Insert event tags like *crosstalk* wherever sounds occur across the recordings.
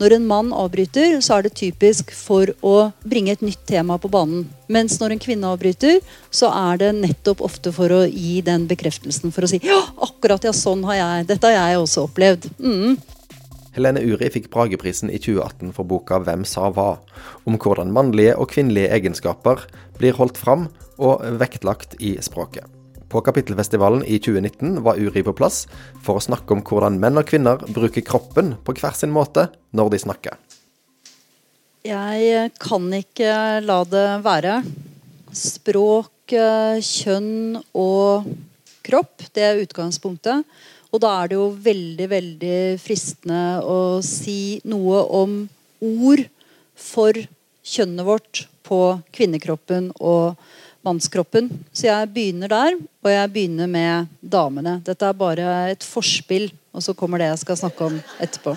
Når en mann avbryter, så er det typisk for å bringe et nytt tema på banen. Mens når en kvinne avbryter, så er det nettopp ofte for å gi den bekreftelsen. For å si ja, akkurat ja, sånn har jeg. Dette har jeg også opplevd. Mm. Helene Uri fikk Brageprisen i 2018 for boka 'Hvem sa hva?', om hvordan mannlige og kvinnelige egenskaper blir holdt fram og vektlagt i språket. På Kapittelfestivalen i 2019 var Uri på plass for å snakke om hvordan menn og kvinner bruker kroppen på hver sin måte når de snakker. Jeg kan ikke la det være. Språk, kjønn og kropp, det er utgangspunktet. Og da er det jo veldig, veldig fristende å si noe om ord for kjønnet vårt på kvinnekroppen og mannskroppen. Så jeg begynner der, og jeg begynner med damene. Dette er bare et forspill, og så kommer det jeg skal snakke om etterpå.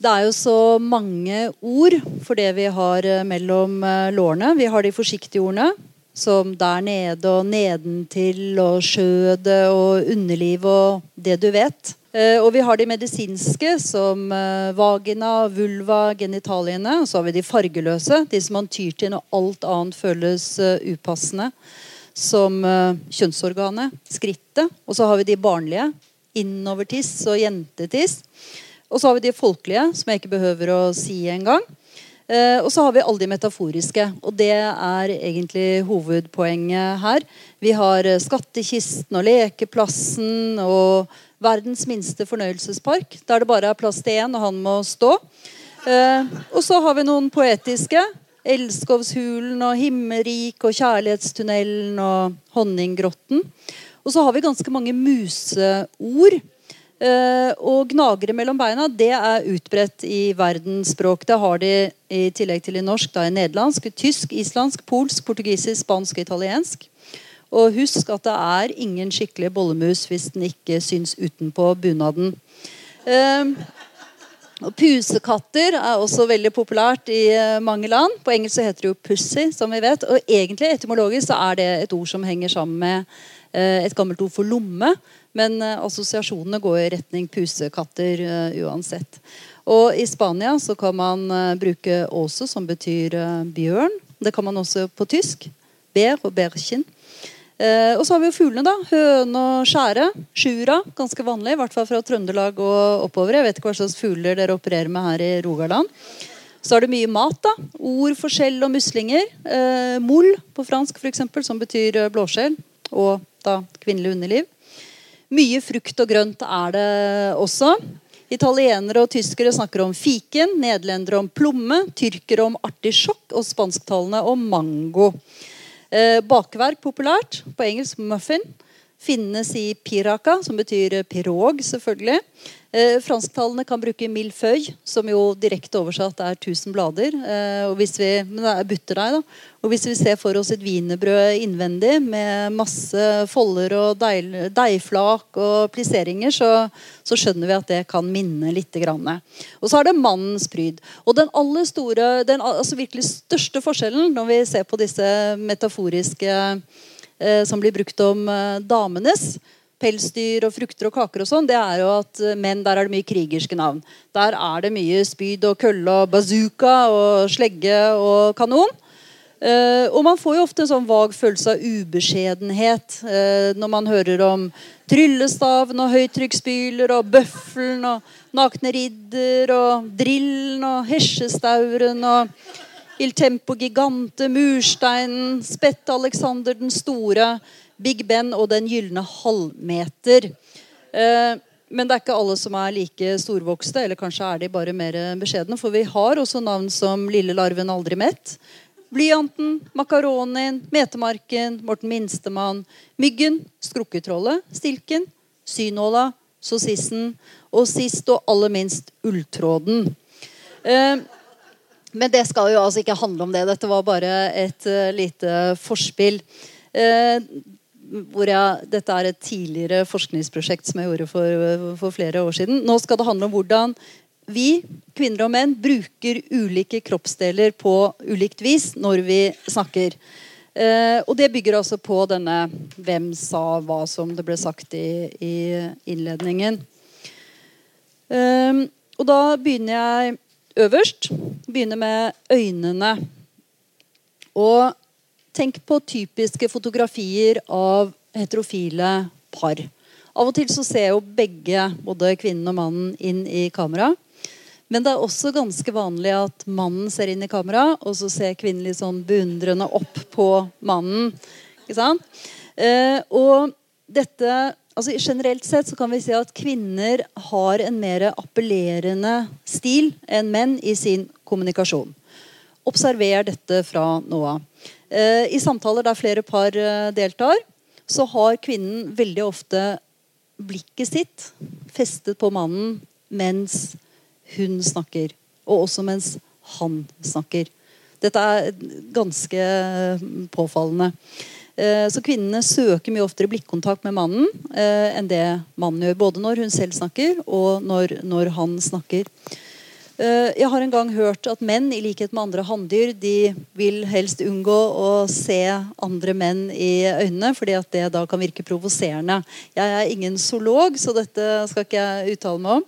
Det er jo så mange ord for det vi har eh, mellom eh, lårene. Vi har de forsiktige ordene. Som der nede og nedentil og skjødet og underliv og det du vet. Eh, og vi har de medisinske, som eh, vagina, vulva, genitaliene. Og så har vi de fargeløse, de som man tyr til når alt annet føles eh, upassende. Som kjønnsorganet, skrittet. Og så har vi de barnlige. Innovertiss og jentetiss. Og så har vi de folkelige, som jeg ikke behøver å si engang. Eh, og så har vi alle de metaforiske. Og det er egentlig hovedpoenget her. Vi har skattkisten og lekeplassen og verdens minste fornøyelsespark. Der det bare er plass til én, og han må stå. Eh, og så har vi noen poetiske. Elskovshulen og Himmerik og Kjærlighetstunnelen og Honninggrotten. Og så har vi ganske mange museord Uh, og gnagere mellom beina det er utbredt i verdensspråk. Det har de i tillegg til i norsk da i nederlandsk, tysk, islandsk, polsk, portugisisk, spansk og italiensk. Og husk at det er ingen skikkelig bollemus hvis den ikke syns utenpå bunaden. Og Pusekatter er også veldig populært i uh, mange land. På engelsk så heter det jo 'pussy'. som vi vet, og egentlig Etymologisk så er det et ord som henger sammen med et gammelt ord for lomme. Men uh, assosiasjonene går i retning pusekatter uansett. Og i Spania så kan man bruke åse, som betyr bjørn. Det kan man også på tysk. Ber og berchen. Og så har vi jo fuglene, da. Høne og skjære. Sjura, ganske vanlig. I hvert fall fra Trøndelag og oppover. Jeg vet ikke hva slags fugler dere opererer med her i Rogaland. Så er det mye mat. da. Ord for skjell og muslinger. Eh, mol på fransk, eksempel, som betyr blåskjell. Og da kvinnelig underliv. Mye frukt og grønt er det også. Italienere og tyskere snakker om fiken, nederlendere om plomme, tyrkere om artisjokk og spansktalende om mango. Eh, bakverk populært. På engelsk muffin. Finnes i piraka, som betyr pirog, selvfølgelig. Eh, fransktalene kan bruke millefeuille, som jo direkte oversatt er 1000 blader. Eh, og hvis vi, men det er butterdeig, da. Og hvis vi ser for oss et wienerbrød innvendig med masse folder og deil, deigflak og plisseringer, så, så, skjønner vi at det kan minne litt. Grann. Og så er det mannens pryd. Og den aller store, den altså virkelig største forskjellen når vi ser på disse metaforiske som blir brukt om eh, damenes, pelsdyr og frukter og kaker og sånn, det er jo at eh, menn, der er det mye krigerske navn. Der er det mye spyd og kølle og bazooka og slegge og kanon. Uh, og man får jo ofte en sånn vag følelse av ubeskjedenhet uh, når man hører om tryllestaven og høytrykksspyler og bøffelen og nakne ridder og drillen og hesjestauren og Il Tempo Gigante, mursteinen, Spette Alexander den store. Big Ben og Den gylne halvmeter. Eh, men det er ikke alle som er like storvokste, eller kanskje er de bare mer beskjedne. For vi har også navn som Lille larven aldri mett. Blyanten, makaronien, metemarken, Morten Minstemann, Myggen, Skrukketrollet, Stilken, Synåla, Sossissen og sist og aller minst Ulltråden. Eh, men det skal jo altså ikke handle om det. Dette var bare et uh, lite forspill. Uh, jeg, dette er et tidligere forskningsprosjekt som jeg gjorde for, for, flere år siden. Nå skal det handle om hvordan vi, kvinner og menn, bruker ulike kroppsdeler på ulikt vis når vi snakker. Uh, og det bygger altså på denne 'hvem sa hva', som det ble sagt i, i innledningen. Eh, Og da begynner jeg øverst. Begynner med øynene. Og tenk på typiske fotografier av heterofile par. Av og til så ser jo begge, både kvinnen og mannen, inn i kamera. Men det er også ganske vanlig at mannen ser inn i kamera, og så ser kvinnen litt sånn beundrende opp på mannen. Ikke sant? Eh, og dette altså Generelt sett så kan vi si at kvinner har en mer appellerende stil enn menn i sin kommunikasjon. Observer dette fra nå av. Eh, I samtaler der flere par eh, deltar, så har kvinnen veldig ofte blikket sitt festet på mannen mens hun snakker. Og også mens han snakker. Dette er ganske påfallende. Eh, så kvinnene søker mye oftere blikkontakt med mannen eh, enn det mannen gjør. Både når hun selv snakker, og når, når han snakker. Eh, jeg har en gang hørt at menn, i likhet med andre hanndyr, vil helst unngå å se andre menn i øynene, fordi at det da kan virke provoserende. Jeg er ingen zoolog, så dette skal ikke jeg uttale meg om.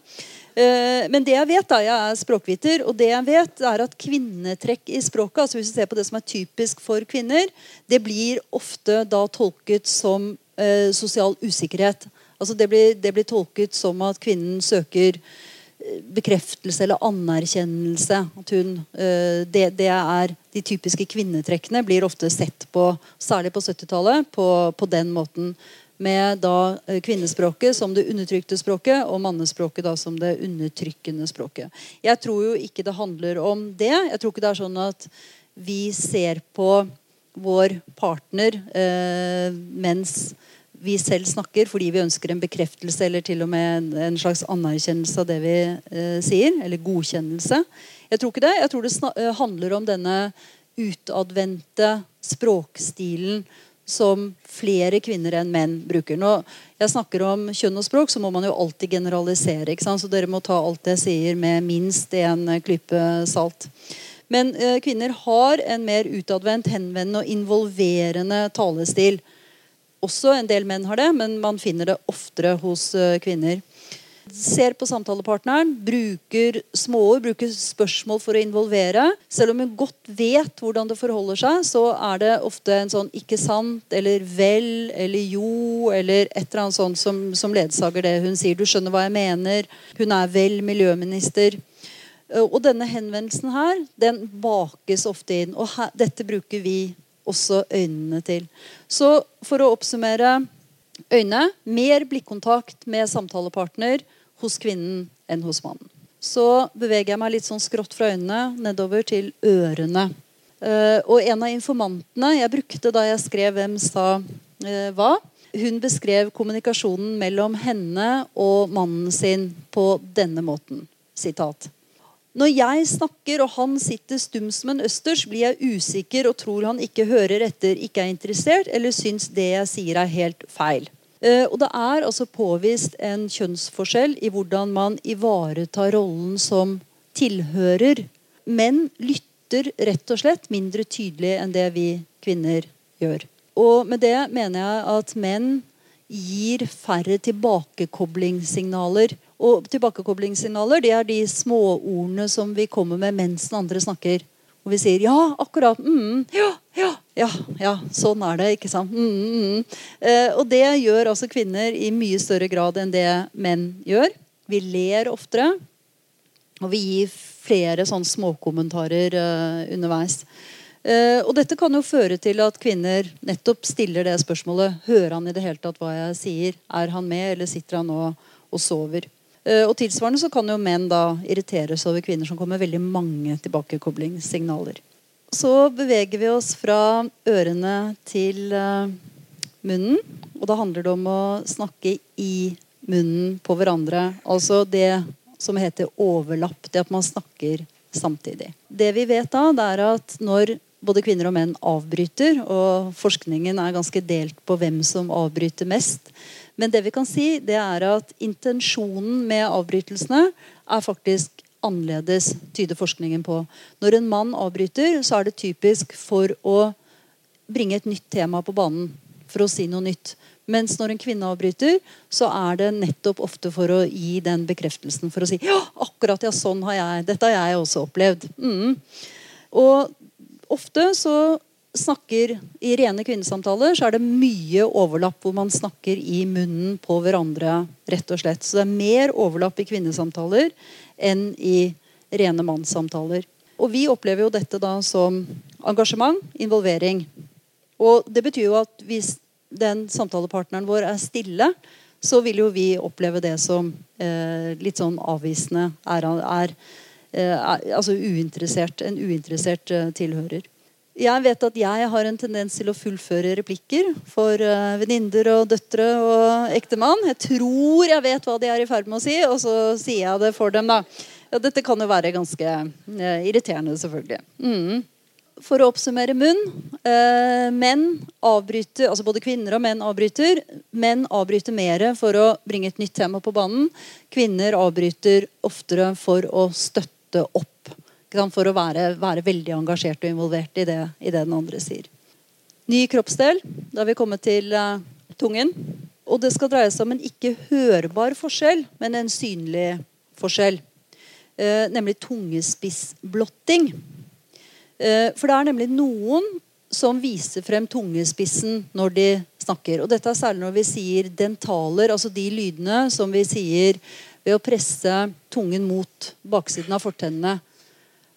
Eh, men det jeg vet, da, jeg er språkviter, og det jeg vet er at kvinnetrekk i språket, altså hvis du ser på det som er typisk for kvinner, det blir ofte da tolket som eh, sosial usikkerhet. Altså det blir, det blir, tolket som at kvinnen søker eh, bekreftelse eller anerkjennelse. Hun, eh, det, det, er De typiske kvinnetrekkene blir ofte sett på, særlig på 70-tallet, på, på den måten med da eh, kvinnespråket som det undertrykte språket, og mannespråket da som det undertrykkende språket. Jeg tror jo ikke det handler om det. Jeg tror ikke det er sånn at vi ser på vår partner eh, mens vi selv snakker fordi vi ønsker en bekreftelse eller til og med en, slags anerkjennelse av det vi eh, sier. Eller godkjennelse. Jeg tror ikke det. Jeg tror det eh, handler om denne utadvendte språkstilen som flere kvinner enn menn bruker. Når jeg snakker om kjønn og språk, så må man jo alltid generalisere. Så dere må ta alt jeg sier med minst en klype salt. Men eh, kvinner har en mer utadvendt, henvendende og involverende talestil. Også en del menn har det, men man finner det oftere hos eh, kvinner ser på samtalepartneren, bruker småord, bruker spørsmål for å involvere. Selv om hun godt vet hvordan det forholder seg, så er det ofte en sånn 'ikke sant' eller 'vel' eller 'jo' eller et eller annet sånt som, som ledsager det hun sier. Du skjønner hva jeg mener. Hun er vel miljøminister. Og denne henvendelsen her, den bakes ofte inn. Og her, dette bruker vi også øynene til. Så for å oppsummere øyne. Mer blikkontakt med samtalepartner hos kvinnen enn hos mannen. Så beveger jeg meg litt sånn skrått fra øynene nedover til ørene. Uh, og en av informantene jeg brukte da jeg skrev 'Hvem sa uh, hva', hun beskrev kommunikasjonen mellom henne og mannen sin på denne måten. Sitat. Når jeg snakker og han sitter stum som en østers, blir jeg usikker og tror han ikke hører etter, ikke er interessert eller syns det jeg sier er helt feil. Eh, og det er altså påvist en kjønnsforskjell i hvordan man ivaretar rollen som tilhører. Menn lytter rett og slett mindre tydelig enn det vi kvinner gjør. Og med det mener jeg at menn gir færre tilbakekoblingssignaler. Og tilbakekoblingssignaler det er de småordene som vi kommer med mens den andre snakker. Og vi sier 'ja, akkurat'. Mm, ja, ja, ja, ja, sånn er det. ikke sant? Mm, mm, mm. eh, og det gjør altså kvinner i mye større grad enn det menn gjør. Vi ler oftere. Og vi gir flere sånne småkommentarer eh, underveis. Uh, og dette kan jo føre til at kvinner nettopp stiller det spørsmålet Hører han i det hele tatt hva jeg sier? Er han med, eller sitter han nå og sover? Eh, og tilsvarende så kan jo menn da irriteres over kvinner som kommer veldig mange tilbakekoblingssignaler. Så beveger vi oss fra ørene til uh, munnen. Og da handler det om å snakke i munnen på hverandre. Altså det som heter overlapp. Det at man snakker samtidig. Det vi vet da, det er at når både kvinner og menn avbryter, og forskningen er ganske delt på hvem som avbryter mest, men det vi kan si, det er at intensjonen med avbrytelsene er faktisk annerledes, tyder forskningen på. Når en mann avbryter, så er det typisk for å bringe et nytt tema på banen. For å si noe nytt. Mens når en kvinne avbryter, så er det nettopp ofte for å gi den bekreftelsen. For å si ja, akkurat ja, sånn har jeg. Dette har jeg også opplevd. Mm. Og ofte så snakker I rene kvinnesamtaler så er det mye overlapp hvor man snakker i munnen på hverandre. rett og slett. Så det er mer overlapp i kvinnesamtaler enn i rene mannssamtaler. Og vi opplever jo dette da som engasjement, involvering. Og det betyr jo at hvis den samtalepartneren vår er stille, så vil jo vi oppleve det som eh, litt sånn avvisende. Er, er, eh, er, altså uinteressert, en uinteressert eh, tilhører. Jeg vet at jeg har en tendens til å fullføre replikker for uh, venninner og døtre og ektemann. Jeg tror jeg vet hva de er i ferd med å si, og så sier jeg det for dem. da. Ja, dette kan jo være ganske uh, irriterende, selvfølgelig. Mm for å oppsummere munn. uh, menn avbryter, altså Både kvinner og menn avbryter. Menn avbryter mer for å bringe et nytt tema på banen. Kvinner avbryter oftere for å støtte opp. For å være, være veldig engasjert og involvert i det, i det, den andre sier. Ny kroppsdel. Da har vi kommet til uh, tungen. Og det skal dreie seg om en ikke hørbar forskjell, men en synlig forskjell. Uh, nemlig tungespissblotting. Uh, for det er nemlig noen som viser frem tungespissen når de snakker. Og dette er særlig når vi sier dentaler, altså de lydene som vi sier ved å presse tungen mot baksiden av fortennene.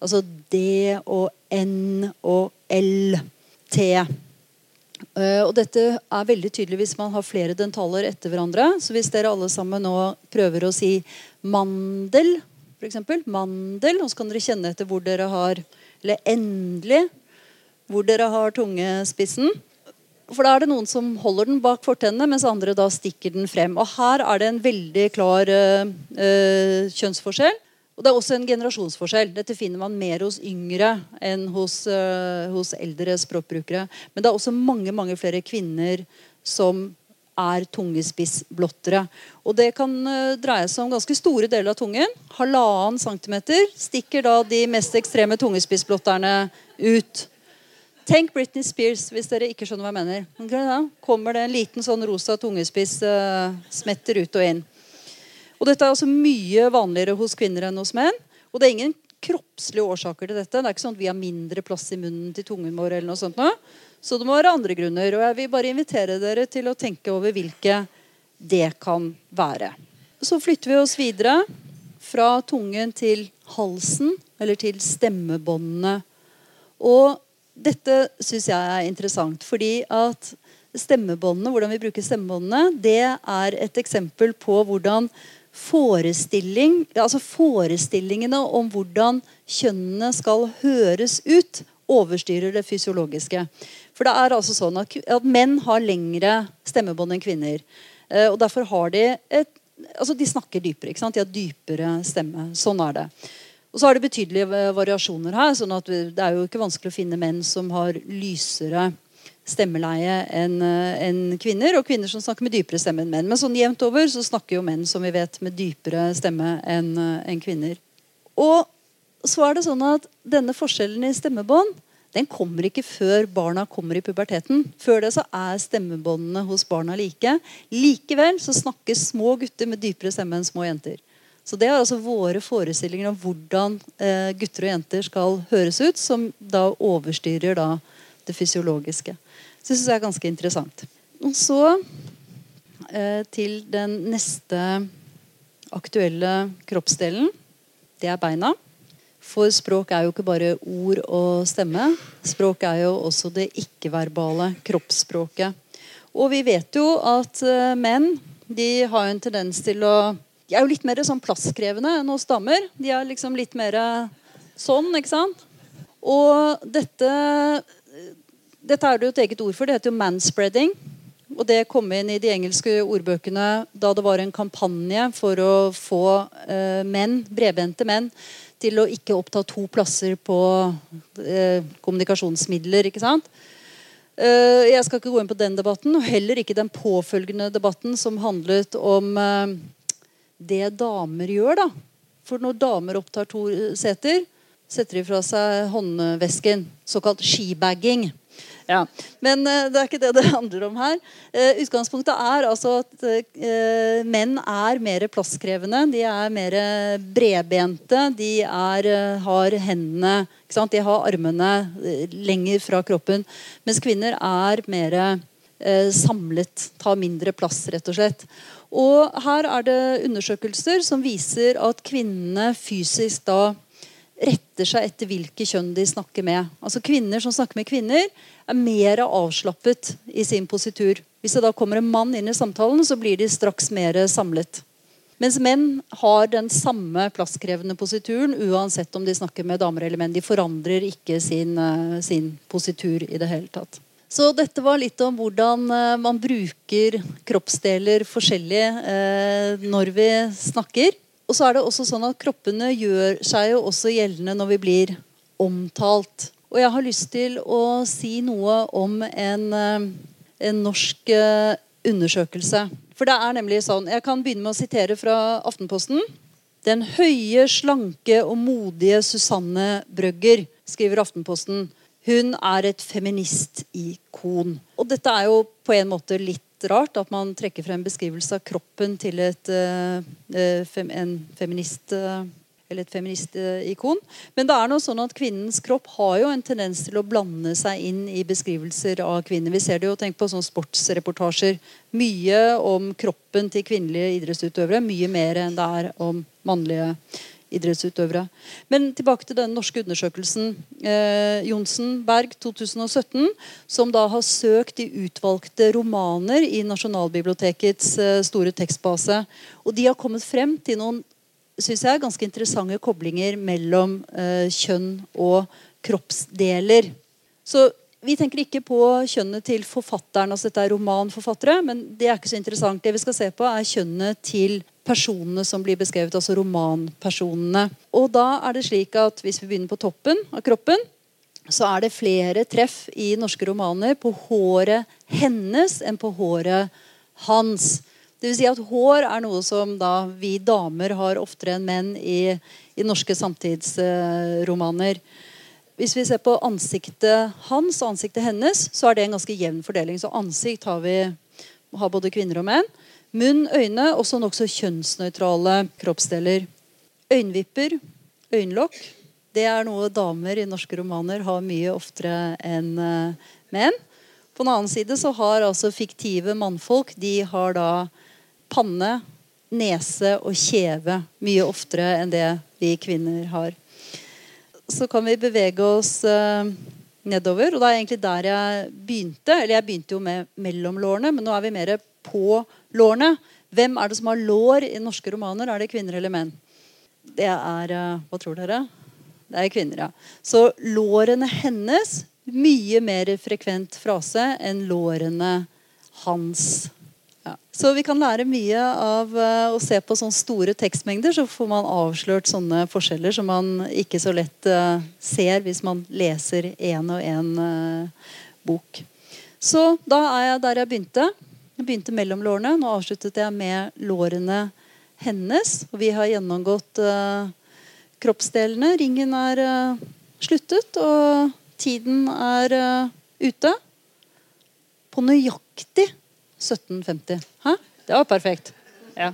Altså D og N og L. T. Uh, og dette er veldig tydelig hvis man har flere dentaler etter hverandre. Så hvis dere alle sammen nå prøver å si mandel, f.eks. Mandel, og så kan dere kjenne etter hvor dere har eller endelig, hvor dere har tungespissen. For da er det noen som holder den bak fortennene, mens andre da stikker den frem. Og Her er det en veldig klar uh, kjønnsforskjell. Og det er også en generasjonsforskjell. Dette finner man mer hos yngre enn hos, uh, hos eldre språkbrukere. Men det er også mange mange flere kvinner som er tungespissblottere. Og det kan uh, dreie seg om ganske store deler av tungen. Halvannen centimeter stikker da de mest ekstreme tungespissblotterne ut. Tenk Britney Spears, hvis dere ikke skjønner hva jeg mener. Okay, da kommer det en liten sånn rosa tungespiss uh, smetter ut og inn. Og Dette er altså mye vanligere hos kvinner enn hos menn. Og det er ingen kroppslige årsaker til dette. Det er ikke sånn at vi har mindre plass i munnen til tungen vår. eller noe sånt nå. Så det må være andre grunner. Og jeg vil bare invitere dere til å tenke over hvilke det kan være. Så flytter vi oss videre fra tungen til halsen, eller til stemmebåndene. Og dette syns jeg er interessant, fordi at stemmebåndene, hvordan vi bruker stemmebåndene, det er et eksempel på hvordan forestilling, altså forestillingene om hvordan kjønnene skal høres ut, overstyrer det fysiologiske. For det er altså sånn at, at menn har lengre stemmebånd enn kvinner. Eh, og derfor har de et altså De snakker dypere. ikke sant? De har dypere stemme. Sånn er det. Og så er det betydelige variasjoner her. sånn at Det er jo ikke vanskelig å finne menn som har lysere stemmeleie enn en kvinner, og kvinner som snakker med dypere stemme enn menn. Men sånn jevnt over så snakker jo menn som vi vet med dypere stemme enn en kvinner. Og så er det sånn at denne forskjellen i stemmebånd den kommer ikke før barna kommer i puberteten. Før det så er stemmebåndene hos barna like. Likevel så snakker små gutter med dypere stemme enn små jenter. Så det er altså våre forestillinger om hvordan eh, gutter og jenter skal høres ut, som da overstyrer da det fysiologiske. Så det syns jeg er ganske interessant. Og så eh, til den neste aktuelle kroppsdelen. Det er beina. For språk er jo ikke bare ord og stemme. Språk er jo også det ikke-verbale kroppsspråket. Og vi vet jo at uh, menn de har en tendens til å De er jo litt mer sånn plasskrevende enn hos damer. De er liksom litt mer sånn, ikke sant? Og dette Dette er det jo et eget ord for. Det heter jo manspreading. Og det kom inn i de engelske ordbøkene da det var en kampanje for å få eh, menn, bredbente menn til å ikke oppta to plasser på eh, kommunikasjonsmidler. ikke sant? Eh, jeg skal ikke gå inn på den debatten, og heller ikke den påfølgende debatten som handlet om eh, det damer gjør. da. For når damer opptar to seter, setter de fra seg håndvesken. Såkalt skibagging. Ja, Men uh, det er ikke det *laughs* det handler om her. Uh, utgangspunktet er altså at uh, menn er mer plasskrevende. De er mer bredbente. De er, har hendene De har armene lenger fra kroppen. Mens kvinner er mer samlet. Tar mindre plass, rett og slett. Og her er det undersøkelser som viser at kvinnene fysisk da retter seg etter hvilke kjønn de snakker med. Altså Kvinner som snakker med kvinner, er mer avslappet i sin positur. Hvis det da kommer en mann inn i samtalen, så blir de straks mer samlet. Mens menn har den samme plasskrevende posituren uansett om de snakker med damer eller menn. De forandrer ikke sin, uh, sin positur i det hele tatt. Så dette var litt om hvordan uh, man bruker kroppsdeler forskjellig uh, når vi snakker. Og så er det også sånn at Kroppene gjør seg jo også gjeldende når vi blir omtalt. Og jeg har lyst til å si noe om en, eh, en norsk eh, undersøkelse. For det er nemlig sånn, Jeg kan begynne med å sitere fra Aftenposten. Den høye, slanke og modige Susanne Brøgger, skriver Aftenposten. Hun er et feministikon. Og dette er jo på en måte litt rart at man trekker frem beskrivelse av kroppen til et, uh, fem, en feminist uh, eller et feministikon. Men det er noe sånn at kvinnens kropp har jo en tendens til å blande seg inn i beskrivelser av kvinner. Vi ser det jo, Tenk på sånne sportsreportasjer. Mye om kroppen til kvinnelige idrettsutøvere. Mye mer enn det er om mannlige idrettsutøvere. Men tilbake til den norske undersøkelsen. Eh, Johnsen Berg 2017, som da har søkt i utvalgte romaner i Nasjonalbibliotekets eh, store tekstbase. Og de har kommet frem til noen synes jeg, ganske interessante koblinger mellom eh, kjønn og kroppsdeler. Så vi tenker ikke på kjønnet til forfatteren. altså dette er romanforfattere, Men det er ikke så interessant. Det vi skal se på, er kjønnet til personene som blir beskrevet, altså romanpersonene. Og da er det slik at Hvis vi begynner på toppen av kroppen, så er det flere treff i norske romaner på håret hennes enn på håret hans. Det vil si at Hår er noe som da vi damer har oftere enn menn i, i norske samtidsromaner. Hvis vi ser på ansiktet hans og ansiktet hennes, så er det en ganske jevn fordeling. Så ansikt har vi har både kvinner og menn. Munn, øyne, også nokså kjønnsnøytrale kroppsdeler. Øyenvipper, øyenlokk, det er noe damer i norske romaner har mye oftere enn uh, menn. På den annen side så har altså fiktive mannfolk de har da panne, nese og kjeve mye oftere enn det vi kvinner har. Så kan vi bevege oss uh, nedover. Og det er egentlig der jeg begynte. Eller jeg begynte jo med mellomlårene, men nå er vi mer på lårene. Hvem er det som har lår i norske romaner? Er det kvinner eller menn? Det er eh, Hva tror dere? Det er kvinner, ja. Så lårene hennes mye mer frekvent frase enn lårene hans. Ja. Så vi kan lære mye av uh, å se på sånne store tekstmengder. Så får man avslørt sånne forskjeller som man ikke så lett uh, ser hvis man leser én og én bok. Så da er jeg der jeg begynte. Jeg begynte mellom lårene. Nå avsluttet jeg med lårene hennes. Og vi har gjennomgått uh, kroppsdelene. Ringen er uh, sluttet, og tiden er uh, ute. På nøyaktig 1750. Hæ? Det var perfekt. Ja.